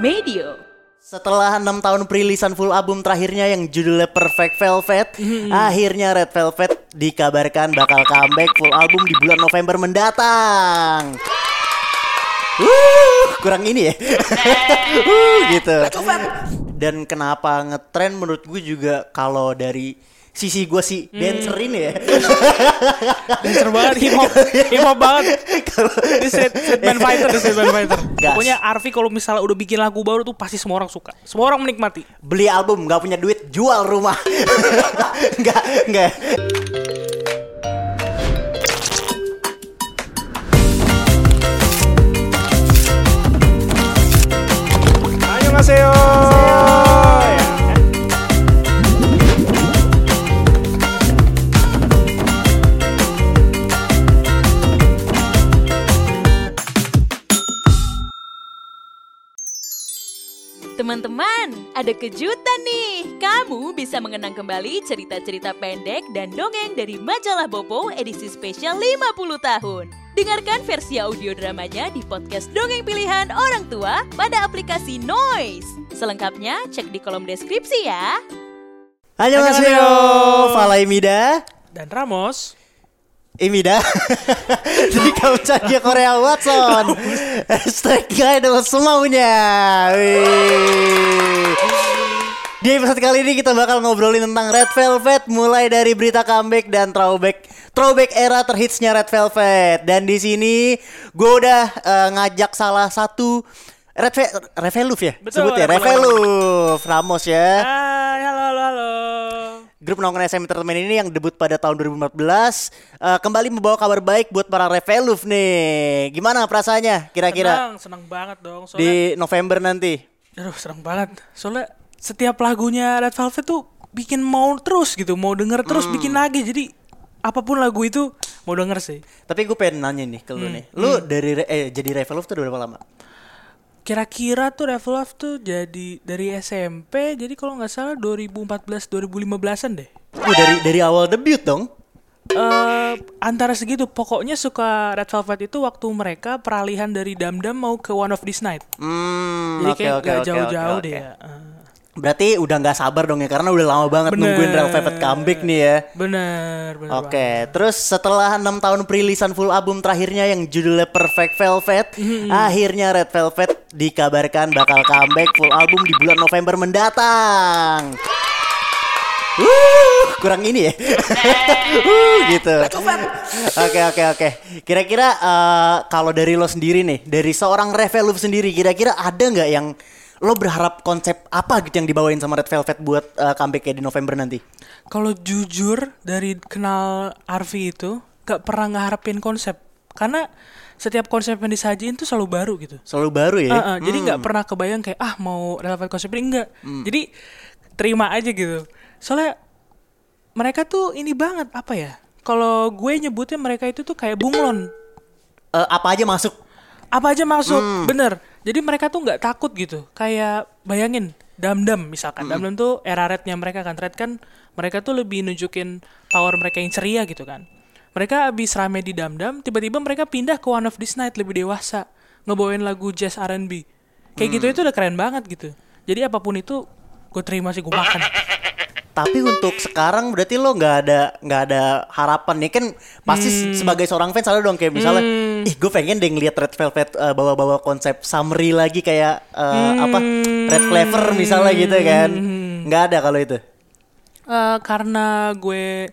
Medio. Setelah enam tahun perilisan full album terakhirnya yang judulnya Perfect Velvet, akhirnya Red Velvet dikabarkan bakal comeback full album di bulan November mendatang. Uh, kurang ini ya. uh, gitu. Dan kenapa ngetren menurut gue juga kalau dari sisi gue sih dancer ini ya. Dancer banget hip hop, hip hop banget. Ini street, street band fighter, ini street band fighter. Gas. Pokoknya Arfi kalau misalnya udah bikin lagu baru tuh pasti semua orang suka. Semua orang menikmati. Beli album nggak punya duit jual rumah. Enggak, enggak. Ada kejutan nih. Kamu bisa mengenang kembali cerita-cerita pendek dan dongeng dari majalah Bopo edisi spesial 50 tahun. Dengarkan versi audio dramanya di podcast Dongeng Pilihan Orang Tua pada aplikasi Noise. Selengkapnya cek di kolom deskripsi ya. Annyeonghaseyo. Annyeonghaseyo. Falaimida. Dan Ramos. Imida Di kaucanya Korea Watson Hashtagnya adalah semaunya Wih. Di episode kali ini kita bakal ngobrolin tentang Red Velvet Mulai dari berita comeback dan throwback Throwback era terhitsnya Red Velvet Dan di sini gue udah eh, ngajak salah satu Red Ve Reveluf ya? Betul, Sebut ya Reveluf. Ramos ya halo. Grup nongkrong SM Entertainment ini yang debut pada tahun 2014 eh, kembali membawa kabar baik buat para Reveluf nih. Gimana perasaannya kira-kira Senang, senang banget dong. Soalnya, di November nanti? aduh, senang banget. Soalnya setiap lagunya Red Velvet tuh bikin mau terus gitu, mau denger terus Hmm. bikin lagi. Jadi apa pun lagu itu mau denger sih. Tapi gue pengen nanya nih ke lu Hmm, nih. Lu dari re- eh jadi Reveluf tuh udah berapa lama? Kira-kira tuh Red Velvet tuh jadi dari SMP, jadi kalau nggak salah 2014 2015-an deh. Oh, dari dari awal debut dong. eh antara segitu, pokoknya suka Red Velvet itu waktu mereka peralihan dari Dam Dam mau ke One of This Night. Hmm, Jadi oke kayak oke gak jauh-jauh oke, deh oke. ya. Eh, Berarti udah nggak sabar dong ya karena udah lama banget Bener. nungguin Red Velvet comeback nih ya. bener, bener Oke, banget. terus setelah enam tahun perilisan full album terakhirnya yang judulnya Perfect Velvet, akhirnya Red Velvet dikabarkan bakal comeback full album di bulan November mendatang. Uh, kurang ini ya. uh, gitu. Oke oke oke. Kira-kira eh, kalau dari lo sendiri nih, dari seorang Reveluf sendiri, kira-kira ada nggak yang lo berharap konsep apa gitu yang dibawain sama Red Velvet buat eh, comeback di November nanti? Kalau jujur dari kenal Arfi itu gak pernah ngeharapin konsep karena setiap konsep yang disajiin tuh selalu baru gitu. Selalu baru ya? Ah, ah, Jadi nggak pernah kebayang kayak ah mau relevan konsep ini enggak. Jadi terima aja gitu. Soalnya mereka tuh ini banget apa ya? Kalau gue nyebutnya mereka itu tuh kayak bunglon. Eh, apa aja masuk? Apa aja masuk, bener. Jadi mereka tuh nggak takut gitu. Kayak bayangin Dam-Dam misalkan. Dam-Dam tuh era rednya mereka kan. Red kan mereka tuh lebih nunjukin power mereka yang ceria gitu kan. Mereka abis rame di Dam-Dam, tiba-tiba mereka pindah ke One of This Night lebih dewasa. Ngebawain lagu jazz R&B. Kayak gitu itu udah keren banget gitu. Jadi apa pun itu gue terima sih gue makan. Tapi untuk sekarang berarti lo nggak ada nggak ada harapan nih kan pasti Hmm. sebagai seorang fans ada dong kayak misalnya ih gue pengen deh ngeliat Red Velvet eh, bawa-bawa konsep summary lagi kayak eh, apa Red Flavor misalnya gitu kan nggak ada kalau itu Eh, karena gue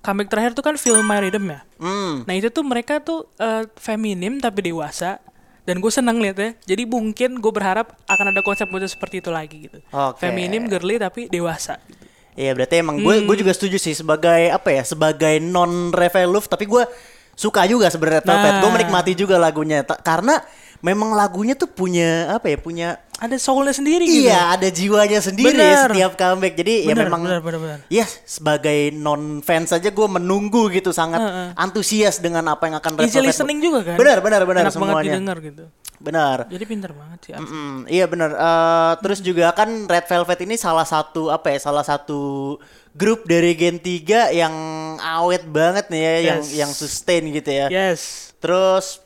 comeback terakhir tuh kan film My Rhythm ya. hmm Nah itu tuh mereka tuh eh, feminim tapi dewasa dan gue seneng liatnya. Jadi mungkin gue berharap akan ada konsep model seperti itu lagi gitu. Oke. Feminim, girly tapi dewasa. Gitu. Iya berarti emang gue gue juga setuju sih sebagai apa ya sebagai non Reveluf tapi gue suka juga sebenarnya Velvet gue Nah. menikmati juga lagunya Ta- karena memang lagunya tuh punya apa ya punya Ada soulnya sendiri gitu. Iya, ada jiwanya sendiri Bener. setiap comeback. Jadi ya Bener, memang bener, bener, bener. Ya, sebagai non fans saja gue menunggu gitu sangat Heeh. antusias dengan apa yang akan Easy listening juga kan. Benar, benar, benar Enak banget semuanya. didengar gitu. Benar. Jadi pinter banget sih. Arfi. Mm, iya benar. Eh, terus juga kan Red Velvet ini salah satu apa ya? Salah satu grup dari Gen 3 yang awet banget nih ya, yang Yes. yang sustain gitu ya. Yes. Terus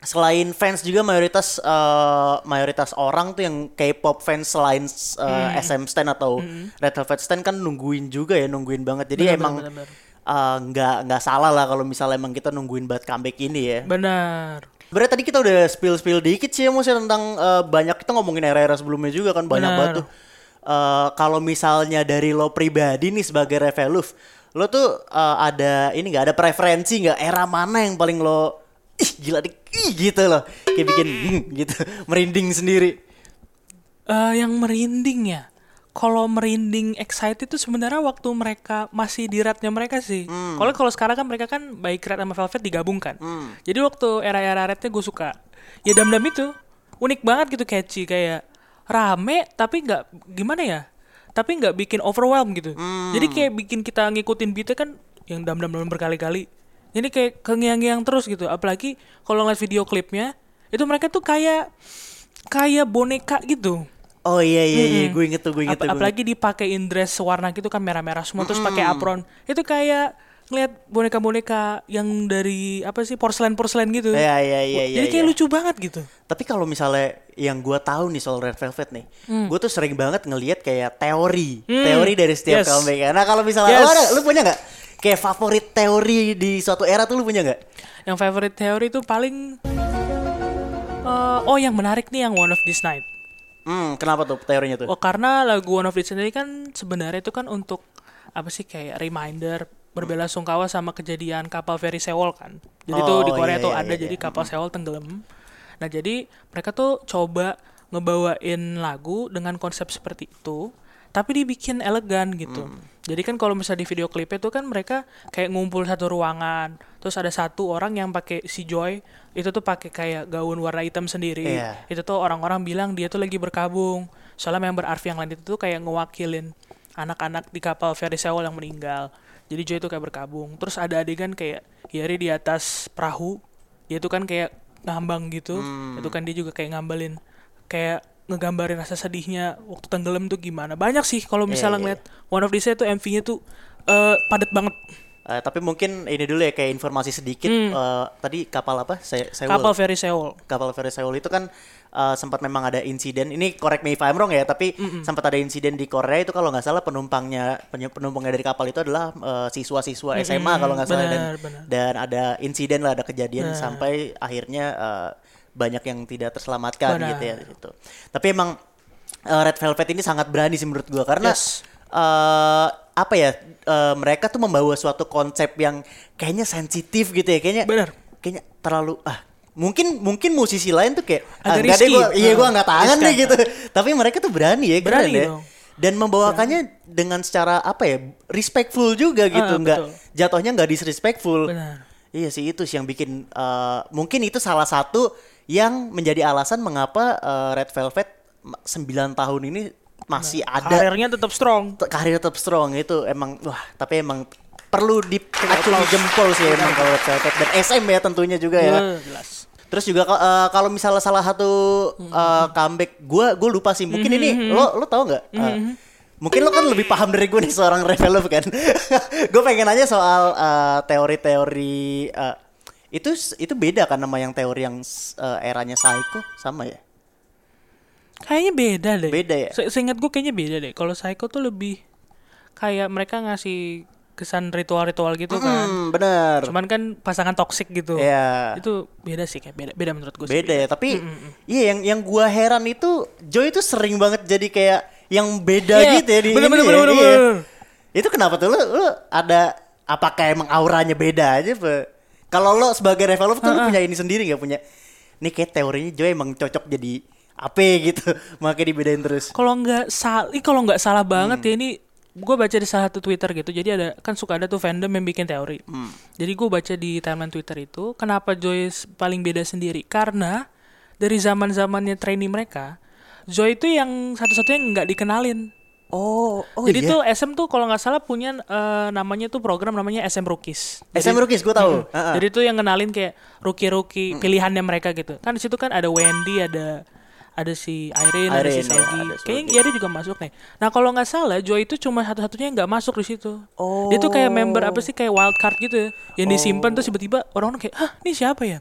selain fans juga mayoritas eh, mayoritas orang tuh yang K-pop fans selain eh, SM Stan atau Red Velvet Stan kan nungguin juga ya nungguin banget jadi Benar, emang benar, benar. eh, nggak nggak salah lah kalau misalnya emang kita nungguin buat comeback ini ya Benar. Berarti tadi kita udah spill spill dikit sih ya Mus tentang eh, banyak kita ngomongin era-era sebelumnya juga kan banyak banget tuh. Eh, kalau misalnya dari lo pribadi nih sebagai Reveluf, lo tuh eh, ada ini nggak ada preferensi nggak era mana yang paling lo ih gila nih ih gitu loh kayak bikin hmm, gitu merinding sendiri. Eh yang merinding ya. Kalau merinding excited itu sebenarnya waktu mereka masih di ratnya mereka sih. Kalau kalau sekarang kan mereka kan baik red sama velvet digabungkan. Jadi waktu era-era rednya gue suka. Ya dam-dam itu unik banget gitu catchy kayak rame tapi nggak gimana ya? Tapi nggak bikin overwhelm gitu. Jadi kayak bikin kita ngikutin beatnya kan yang dam-dam dam berkali-kali. Ini kayak kengiang-ngiang terus gitu. Apalagi kalau ngeliat video klipnya itu mereka tuh kayak kayak boneka gitu. Oh iya iya iya gue inget tuh gue inget Ap- tuh. apalagi dipakein dress warna gitu kan merah-merah semua terus pakai apron. Itu kayak ngeliat boneka-boneka yang dari apa sih porselen-porselen gitu. Iya iya iya iya. Jadi kayak iya. lucu banget gitu. Tapi kalau misalnya yang gua tahu nih soal Red Velvet nih, Hmm. gue tuh sering banget ngelihat kayak teori, teori dari setiap Yes. comeback. Nah kalau misalnya Yes. lo ada, punya nggak kayak favorit teori di suatu era tuh lu punya nggak? Yang favorite teori itu paling eh, oh yang menarik nih yang One of This Night. Hmm, kenapa tuh teorinya tuh? Oh karena lagu One of Night ini kan sebenarnya itu kan untuk apa sih kayak reminder berbela sungkawa sama kejadian kapal feri Sewol kan. Jadi tuh Oh, di Korea iya, tuh iya, ada iya, jadi kapal Sewol tenggelam. Nah jadi mereka tuh coba ngebawain lagu dengan konsep seperti itu, tapi dibikin elegan gitu. Hmm. Jadi kan kalau misalnya di video klipnya tuh kan mereka kayak ngumpul satu ruangan, terus ada satu orang yang pakai si Joy itu tuh pakai kayak gaun warna hitam sendiri. Iya. Itu tuh orang-orang bilang dia tuh lagi berkabung. Soalnya member Arfi yang lain itu tuh kayak ngewakilin anak-anak di kapal Ferry Sewol yang meninggal. Jadi Joy itu kayak berkabung. Terus ada adegan kayak Yari di atas perahu. Dia tuh kan kayak ngambang gitu. Itu kan dia juga kayak ngambalin kayak ngegambarin rasa sedihnya waktu tenggelam tuh gimana. Banyak sih kalau misalnya iya. ngeliat One of These tuh MV-nya tuh eh, padat banget. Eh, tapi mungkin ini dulu ya kayak informasi sedikit. Eh, tadi kapal apa? Saya Seoul. Hmm. Kapal Ferry Sewol. kapal feri Seoul itu kan eh, sempat memang ada insiden. Ini correct me if I'm wrong ya, tapi sempat ada insiden di Korea itu kalau nggak salah penumpangnya penumpangnya dari kapal itu adalah eh, siswa-siswa SMA kalau nggak salah dan benar, dan ada insiden lah ada kejadian sampai akhirnya eh, banyak yang tidak terselamatkan Benar. gitu ya di situ. Tapi emang eh, Red Velvet ini sangat berani sih menurut gua karena Yes. eh, apa ya eh, mereka tuh membawa suatu konsep yang kayaknya sensitif gitu ya kayaknya Benar. kayaknya terlalu ah mungkin mungkin musisi lain tuh kayak ah, Agak enggak deh gua iya gua Ah, nggak tahan deh gitu tapi mereka tuh berani ya keren Berani ya dong. dan membawakannya dengan secara apa ya respectful juga gitu Ah, nggak jatuhnya nggak disrespectful Benar. iya sih itu sih yang bikin eh, mungkin itu salah satu yang menjadi alasan mengapa eh, Red Velvet 9 tahun ini masih ada Karirnya tetap strong. t- karir tetap strong itu emang wah tapi emang perlu diacungi jempol sih emang kalau Red Velvet dan SM ya tentunya juga ya. Eh, jelas. Terus juga eh, kalau misalnya salah satu eh, comeback gua gue lupa sih mungkin ini lo lo tau nggak? Eh, mungkin lo kan lebih paham dari gue nih seorang Revelov kan. gue pengen nanya soal teori-teori eh, itu itu beda kan nama yang teori yang eh, eranya Psycho sama ya? Kayaknya beda deh. Beda ya? Se Seingat gue kayaknya beda deh. Kalau Psycho tuh lebih kayak mereka ngasih kesan ritual-ritual gitu kan. Hmm, bener. Cuman kan pasangan toksik gitu. Iya. Itu beda sih kayak beda beda menurut gue. sih. beda ya tapi iya yang yang gua heran itu Joy itu sering banget jadi kayak yang beda Iya, gitu ya di bener, ini bener, ya, bener, bener, iya. bener. itu kenapa tuh lu, lu ada apakah emang auranya beda aja Pe? Kalau lo sebagai Revolve tuh lu punya ini sendiri nggak punya ini kayak teorinya Joy emang cocok jadi apa gitu makanya dibedain terus Kalau nggak salah, kalau nggak salah banget Hmm. ya ini gue baca di salah satu Twitter gitu. Jadi ada kan suka ada tuh fandom yang bikin teori. Hmm. Jadi gue baca di timeline Twitter itu kenapa Joyce paling beda sendiri karena dari zaman zamannya trainee mereka, Joy itu yang satu-satunya nggak dikenalin. Oh oh Jadi iya tuh SM tuh kalau nggak salah punya eh, namanya tuh program namanya SM Rookies. SM Rookies gue tahu Hmm. Heeh. Jadi tuh yang kenalin kayak rookie-rookie pilihannya mereka gitu. Kan di situ kan ada Wendy, ada ada si Irene, ada si Irene, ya, Kayaknya Yari juga masuk nih. Nah kalau nggak salah Joy itu cuma satu-satunya yang nggak masuk di situ. Dia tuh kayak member apa sih kayak wild card gitu ya, yang disimpan terus tiba-tiba orang-orang kayak, hah ini siapa ya?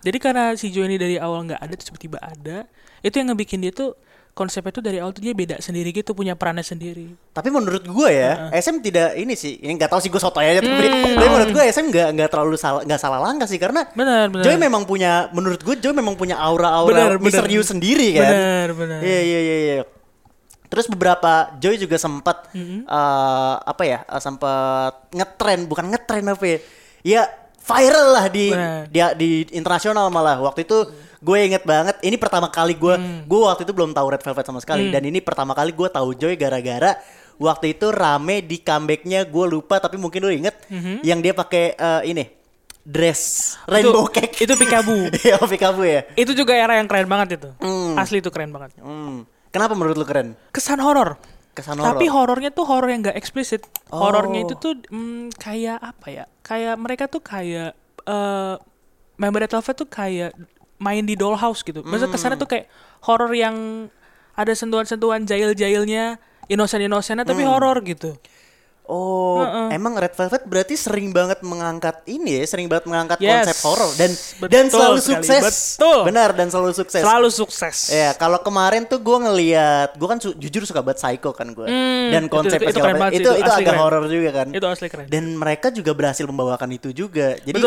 Jadi karena si Joe ini dari awal nggak ada terus tiba-tiba ada, itu yang ngebikin dia tuh konsepnya tuh dari awal tuh dia beda sendiri gitu, punya perannya sendiri. Tapi menurut gue ya, SM tidak ini sih, ini nggak tahu sih gue soto aja tapi, tapi menurut gue SM nggak nggak terlalu salah nggak salah langkah sih karena Benar, benar. Joy memang punya menurut gue Joy memang punya aura-aura misterius sendiri kan. Benar, benar. Iya iya iya iya. Terus beberapa Joy juga sempat Mm-hmm. eh, apa ya? eh, sempat ngetren, bukan ngetren apa ya? Ya viral lah di Benar. dia di internasional malah. Waktu itu gue inget banget ini pertama kali gue Mm. gue waktu itu belum tahu Red Velvet sama sekali dan ini pertama kali gue tahu Joy gara-gara waktu itu rame di comebacknya gue lupa tapi mungkin lu inget yang dia pakai eh, ini dress rainbow cake itu Pikabu. Iya Pikabu ya itu juga era yang keren banget itu. Hmm. Asli itu keren banget. Hmm. Kenapa menurut lu keren? Kesan horor. Kesan horor. Tapi horornya tuh horor yang gak eksplisit. Oh. Horornya itu tuh mm, kayak apa ya? Kayak mereka tuh kayak eh member Red Velvet tuh kayak main di dollhouse gitu. Maksudnya kesannya tuh kayak horor yang ada sentuhan-sentuhan jail-jailnya, innocent-innocentnya tapi horor gitu. Oh, emang Red Velvet berarti sering banget mengangkat ini ya, sering banget mengangkat Yes. konsep horor dan Betul dan selalu sekali, sukses. betul. Benar dan selalu sukses. Selalu sukses. Ya, kalau kemarin tuh gue ngeliat, gue kan su- jujur suka banget Psycho kan gue, Hmm, dan itu- konsep itu- itu keren banget sih, itu itu itu asli agak horor juga kan. Itu asli keren. Dan mereka juga berhasil membawakan itu juga. Jadi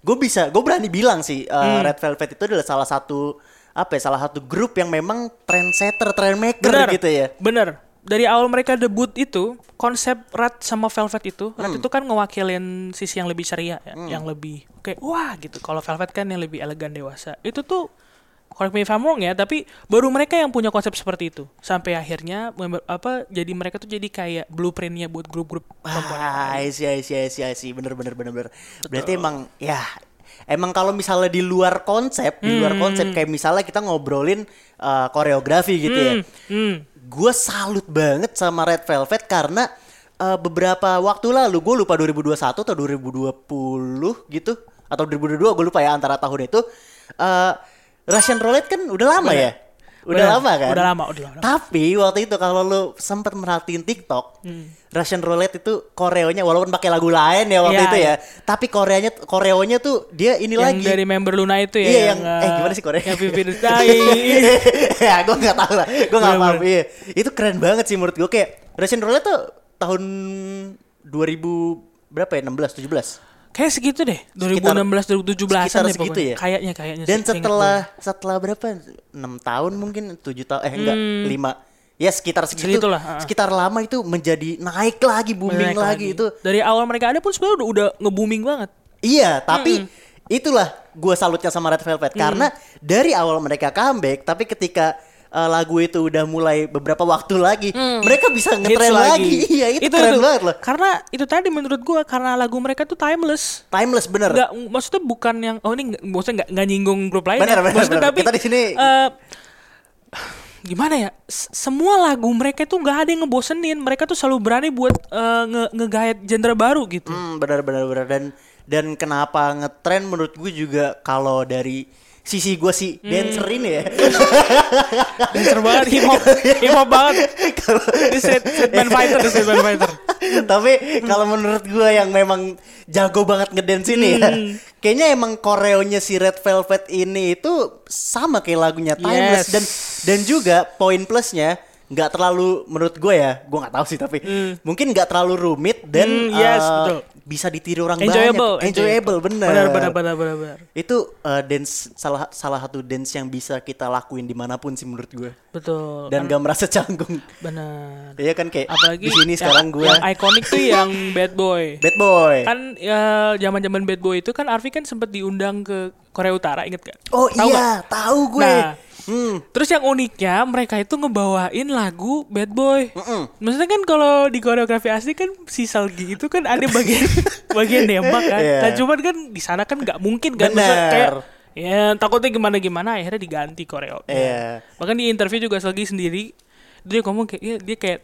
gue bisa, gue berani bilang sih uh, Red Velvet itu adalah salah satu apa ya, salah satu grup yang memang trendsetter, trendmaker Bener, gitu ya. Bener. Dari awal mereka debut itu, konsep Red sama Velvet itu, Hmm. Red itu kan ngewakilin sisi yang lebih ceria, ya, yang lebih kayak wah gitu. Kalau Velvet kan yang lebih elegan dewasa. Itu tuh correct me if I'm wrong ya, tapi baru mereka yang punya konsep seperti itu. Sampai akhirnya member- apa jadi mereka tuh jadi kayak blueprintnya buat grup-grup perempuan. Ah, I see, I see, I see, I see. Bener, bener, bener, bener. Berarti emang, ya, emang kalau misalnya di luar konsep, di luar konsep, kayak misalnya kita ngobrolin uh, koreografi gitu ya. Hmm. Gue salut banget sama Red Velvet karena uh, beberapa waktu lalu, gue lupa 2021 atau 2020 gitu, atau 2022, gue lupa ya antara tahun itu. Uh, Russian Roulette kan udah lama ya? Udah lama kan? Udah lama, udah lama. Tapi waktu itu kalau lu sempat merhatiin TikTok, Russian Roulette itu koreonya walaupun pakai lagu lain ya waktu Iya, itu ya, iya. tapi koreonya koreonya tuh dia ini yang lagi. dari member Luna itu ya. Iya, yang- eh, uh, gimana sih Korea? Yang Dai. ya, gue nggak tahu lah, gue nggak paham. Iya, itu keren banget sih menurut gue kayak Russian Roulette tuh tahun 2000 berapa ya? 16, 17. Kayak segitu deh, Sekitar- 2016 2017 sekitar deh segitu pokoknya. ya? Kayaknya kayaknya Dan sih, setelah setelah berapa? 6 tahun mungkin 7 tahun eh enggak, 5. Ya sekitar segitu. Hmm. Segitulah, ah. Sekitar lama itu menjadi naik lagi, booming Naik lagi. itu. Dari awal mereka ada pun sebenarnya udah, udah nge-booming banget. Iya, tapi itulah gue salutnya sama Red Velvet karena dari awal mereka comeback, tapi ketika uh, lagu itu udah mulai beberapa waktu lagi, mereka bisa Hits ngetren lagi. Iya, itu, keren banget loh. Karena itu tadi menurut gua karena lagu mereka tuh timeless. Timeless bener. Nggak, maksudnya bukan yang oh ini maksudnya nggak nggak nyinggung grup lain. Benar, ya. benar, maksudnya benar. tapi Kita di sini- eh, gimana ya? Semua lagu mereka tuh nggak ada yang ngebosenin. Mereka tuh selalu berani buat eh, nge ngegayat genre baru gitu. Hmm, benar benar benar dan dan kenapa ngetren menurut gue juga kalau dari sisi gue si dancer ini ya. Dancer banget hip hop, hip hop banget. Street, street band fighter, street band fighter. Tapi kalau menurut gue yang memang jago banget ngedance ini ya, Hmm. kayaknya emang koreonya si Red Velvet ini itu sama kayak lagunya Timeless Yes. dan dan juga poin plusnya nggak terlalu menurut gue ya, gue nggak tahu sih tapi mungkin nggak terlalu rumit dan Hmm, yes, eh, betul. Bisa ditiru orang Enjoyable, banyak. Enjoyable, bener. Benar, benar, benar, benar, benar. Itu eh, dance salah salah satu dance yang bisa kita lakuin di mana pun sih menurut gue Betul. dan gak merasa canggung. Benar. Iya kan kayak Apalagi di sini sekarang gue yang ikonik tuh yang Bad Boy. bad boy. kan ya zaman-zaman Bad Boy itu kan Arfi kan sempat diundang ke Korea Utara, inget gak? Oh Tahu iya, tahu gue. Nah, Hmm. Terus yang uniknya mereka itu ngebawain lagu Bad Boy. Mm-mm. Maksudnya kan kalau di koreografi asli kan si Salgi itu kan ada bagian bagian nembak kan. Iya. Nah cuman kan di sana kan nggak mungkin kan. Bener. kayak ya takutnya gimana gimana akhirnya diganti koreo. Iya. Bahkan di interview juga Salgi sendiri dia ngomong kayak ya, dia kayak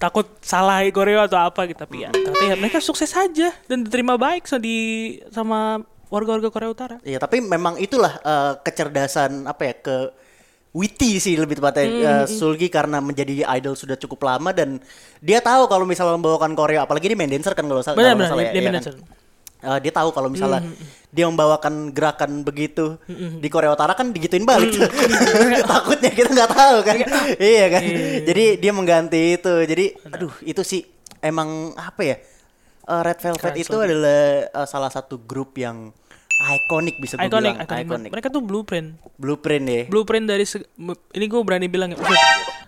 takut salah koreo atau apa gitu tapi ya ternyata ya mereka sukses aja dan diterima baik so di sama warga-warga Korea Utara. Iya, tapi memang itulah eh, kecerdasan apa ya ke witty sih lebih tepatnya Hmm, eh, Sulgi karena menjadi idol sudah cukup lama dan dia tahu kalau misalnya membawakan koreo apalagi dia main dancer kan kalau salah Benar kalau benar ya, dia iya benar. kan? eh, dia tahu kalau misalnya dia membawakan gerakan begitu di Korea Utara kan digituin balik tuh. takutnya kita nggak tahu kan? Iya kan? Jadi dia mengganti itu. Jadi aduh itu sih emang apa ya eh, Red Velvet itu adalah eh, salah satu grup yang ikonik bisa gue Iconic, bilang iconic. ikonik Mereka tuh blueprint. blueprint ya Blueprint dari ini gue berani bilang ya.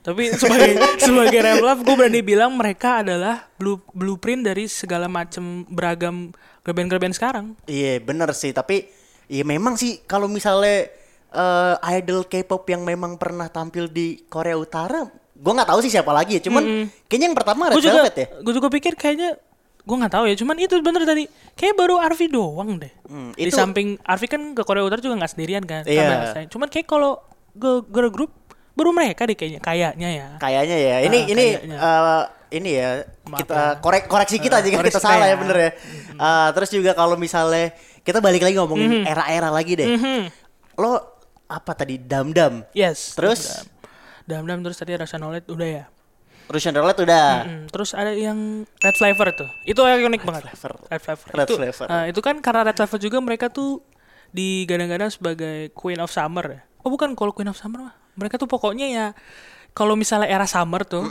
Tapi sebagai sebagai rap love gue berani bilang mereka adalah blue, blueprint dari segala macam beragam band sekarang. Iya bener sih tapi ya memang sih kalau misalnya eh, idol K-pop yang memang pernah tampil di Korea Utara, gue nggak tahu sih siapa lagi ya. Cuman kayaknya yang pertama Red Gue juga Velvet ya. gue juga pikir kayaknya gue nggak tahu ya. Cuman itu bener tadi kayak baru Arvi doang deh. Hmm, Di itu- samping Arvi kan ke Korea Utara juga nggak sendirian kan. Iya. Einstein. Cuman kayak kalau girl, girl group baru mereka deh kayaknya kayaknya ya. Kayaknya ya. Ini Ah, ini kayaknya. eh, ini ya Maaf kita ya. korek koreksi kita jika koreksi kita salah ya ya. bener ya. Eh, terus juga kalau misalnya kita balik lagi ngomongin era-era lagi deh. Mhm. Lo apa tadi dam-dam? Yes. Terus? Dam Dam terus tadi Rasa Knowledge udah ya. Russian Roulette udah. Mm, terus ada yang Red Flavor tuh. Itu ikonik banget. Flavor. Red Flavor. Red itu, Flavor. nah, itu kan karena Red Flavor juga mereka tuh digadang-gadang sebagai Queen of Summer ya. Oh bukan kalau Queen of Summer mah. Mereka tuh pokoknya ya kalau misalnya era summer tuh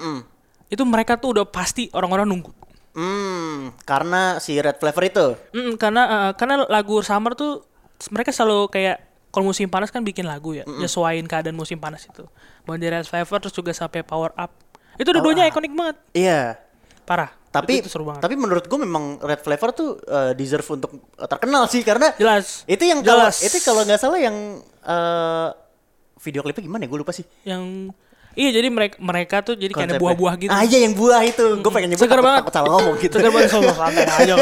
itu mereka tuh udah pasti orang-orang nunggu. Hmm, karena si Red Flavor itu. Mm, karena eh, karena lagu summer tuh mereka selalu kayak kalau musim panas kan bikin lagu ya, nyesuaiin keadaan musim panas itu. Dari Red Flavor terus juga sampai Power Up. Itu dua-duanya ikonik banget. Iya. Parah. Tapi itu, itu seru banget. tapi menurut gue memang Red Flavor tuh eh, deserve untuk eh, terkenal sih karena Jelas. itu yang kalau Jelas. itu kalau nggak salah yang eh, video klipnya gimana ya gue lupa sih. yang iya jadi mereka mereka tuh jadi kayak buah-buah gitu. Ah iya yang buah itu. Gue pengen nyebut Seger takut, banget. takut salah ngomong gitu. Seger banget sama santai aja.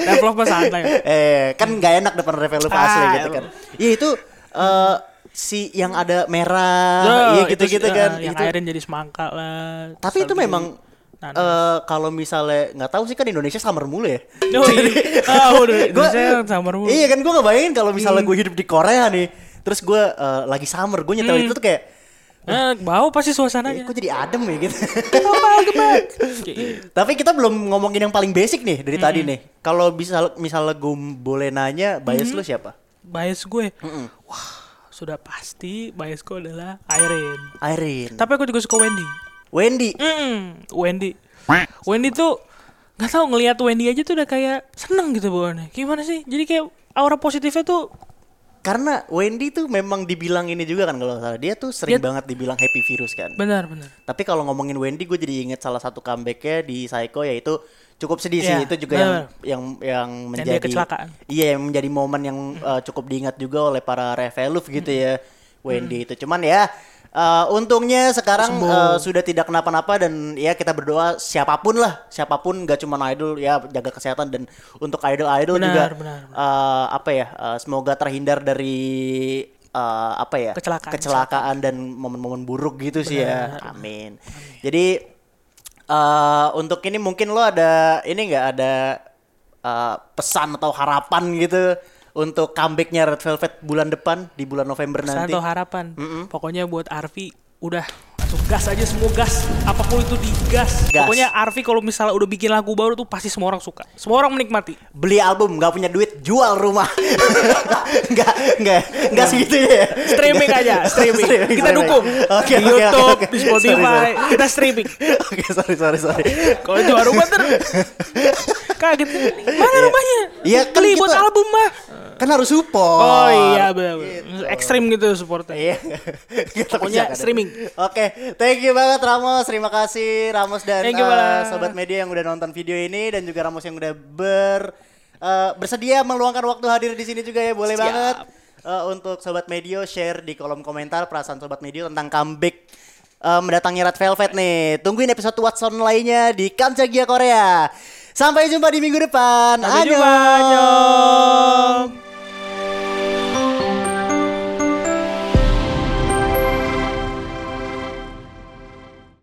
Develop santai. eh kan nggak enak depan Red Velvet Ah, asli gitu kan. Iya itu eh, si yang ada merah, Yo, iya itu gitu-gitu kan. eh, Yang itu. airin jadi semangka lah. Tapi itu memang nanas. eh, kalau misalnya nggak tahu sih kan Indonesia summer mulu ya. Oh, iya. Udah. Gua- summer mulu. Iya kan gue ngebayangin kalau misalnya Hmm. gue hidup di Korea nih, terus gue eh, lagi summer, gue nyetel Hmm. itu tuh kayak, Eh, bau pasti suasananya. kok jadi adem ya gitu. Tapi kita belum ngomongin yang paling basic nih dari Hmm. tadi nih. Kalau bisa misalnya gue boleh nanya, bias Hmm. lu siapa? Bias gue. Wah, sudah pasti bias gue adalah Irene. Irene. Tapi aku juga suka Wendy. Wendy. Hmm, Wendy. Wendy tuh nggak tahu ngelihat Wendy aja tuh udah kayak seneng gitu bawaannya. Gimana sih? Jadi kayak aura positifnya tuh Karena Wendy tuh memang dibilang ini juga kan kalau salah dia tuh sering Dia- banget dibilang happy virus kan. benar benar. Tapi kalau ngomongin Wendy, gue jadi inget salah satu comebacknya di Psycho yaitu cukup sedih sih. Iya, Itu juga yang yang yang menjadi dia kecelakaan. Iya, yang menjadi momen yang uh, cukup diingat juga oleh para reveluf gitu ya. Wendy itu cuman ya uh, untungnya sekarang uh, sudah tidak kenapa-napa dan ya kita berdoa siapa pun lah, siapa pun gak cuma idol ya jaga kesehatan dan untuk idol-idol Benar, juga benar, uh, apa ya uh, semoga terhindar dari uh, apa ya Kecelakaan. kecelakaan dan momen-momen buruk gitu sih ya. Amin. Jadi eh untuk ini mungkin lo ada ini nggak ada eh, pesan atau harapan gitu untuk comebacknya Red Velvet bulan depan di bulan November Pesan nanti. atau harapan. Pokoknya buat Arfi udah langsung gas aja semua gas. Apa pun itu digas. Gas. Pokoknya Arfi kalau misalnya udah bikin lagu baru tuh pasti semua orang suka. Semua orang menikmati. Beli album nggak punya duit jual rumah. Nggak nggak nggak segitu ya. Streaming aja, streaming. Streaming, Kita dukung. Oke, di YouTube, oke. di Spotify, Sorry, sorry. kita streaming. Oke sorry sorry sorry. Kalau jual rumah ter kaget. Mana rumahnya? Iya, kan Beli kita- buat album mah. Kan harus support. Oh iya benar. Ekstrim gitu supportnya. Iya. Pokoknya kan. streaming. Oke, thank you banget Ramos. Terima kasih Ramos dan Thank you, Bala. sobat media yang udah nonton video ini dan juga Ramos yang udah ber eh, bersedia meluangkan waktu hadir di sini juga ya. Boleh Siap. banget. Eh, untuk sobat media share di kolom komentar perasaan sobat media tentang comeback eh, mendatangi Red Velvet nih. Tungguin episode Watson lainnya di Kamchagia Korea. Sampai jumpa di minggu depan. Sampai jumpa, Annyeong. annyeong.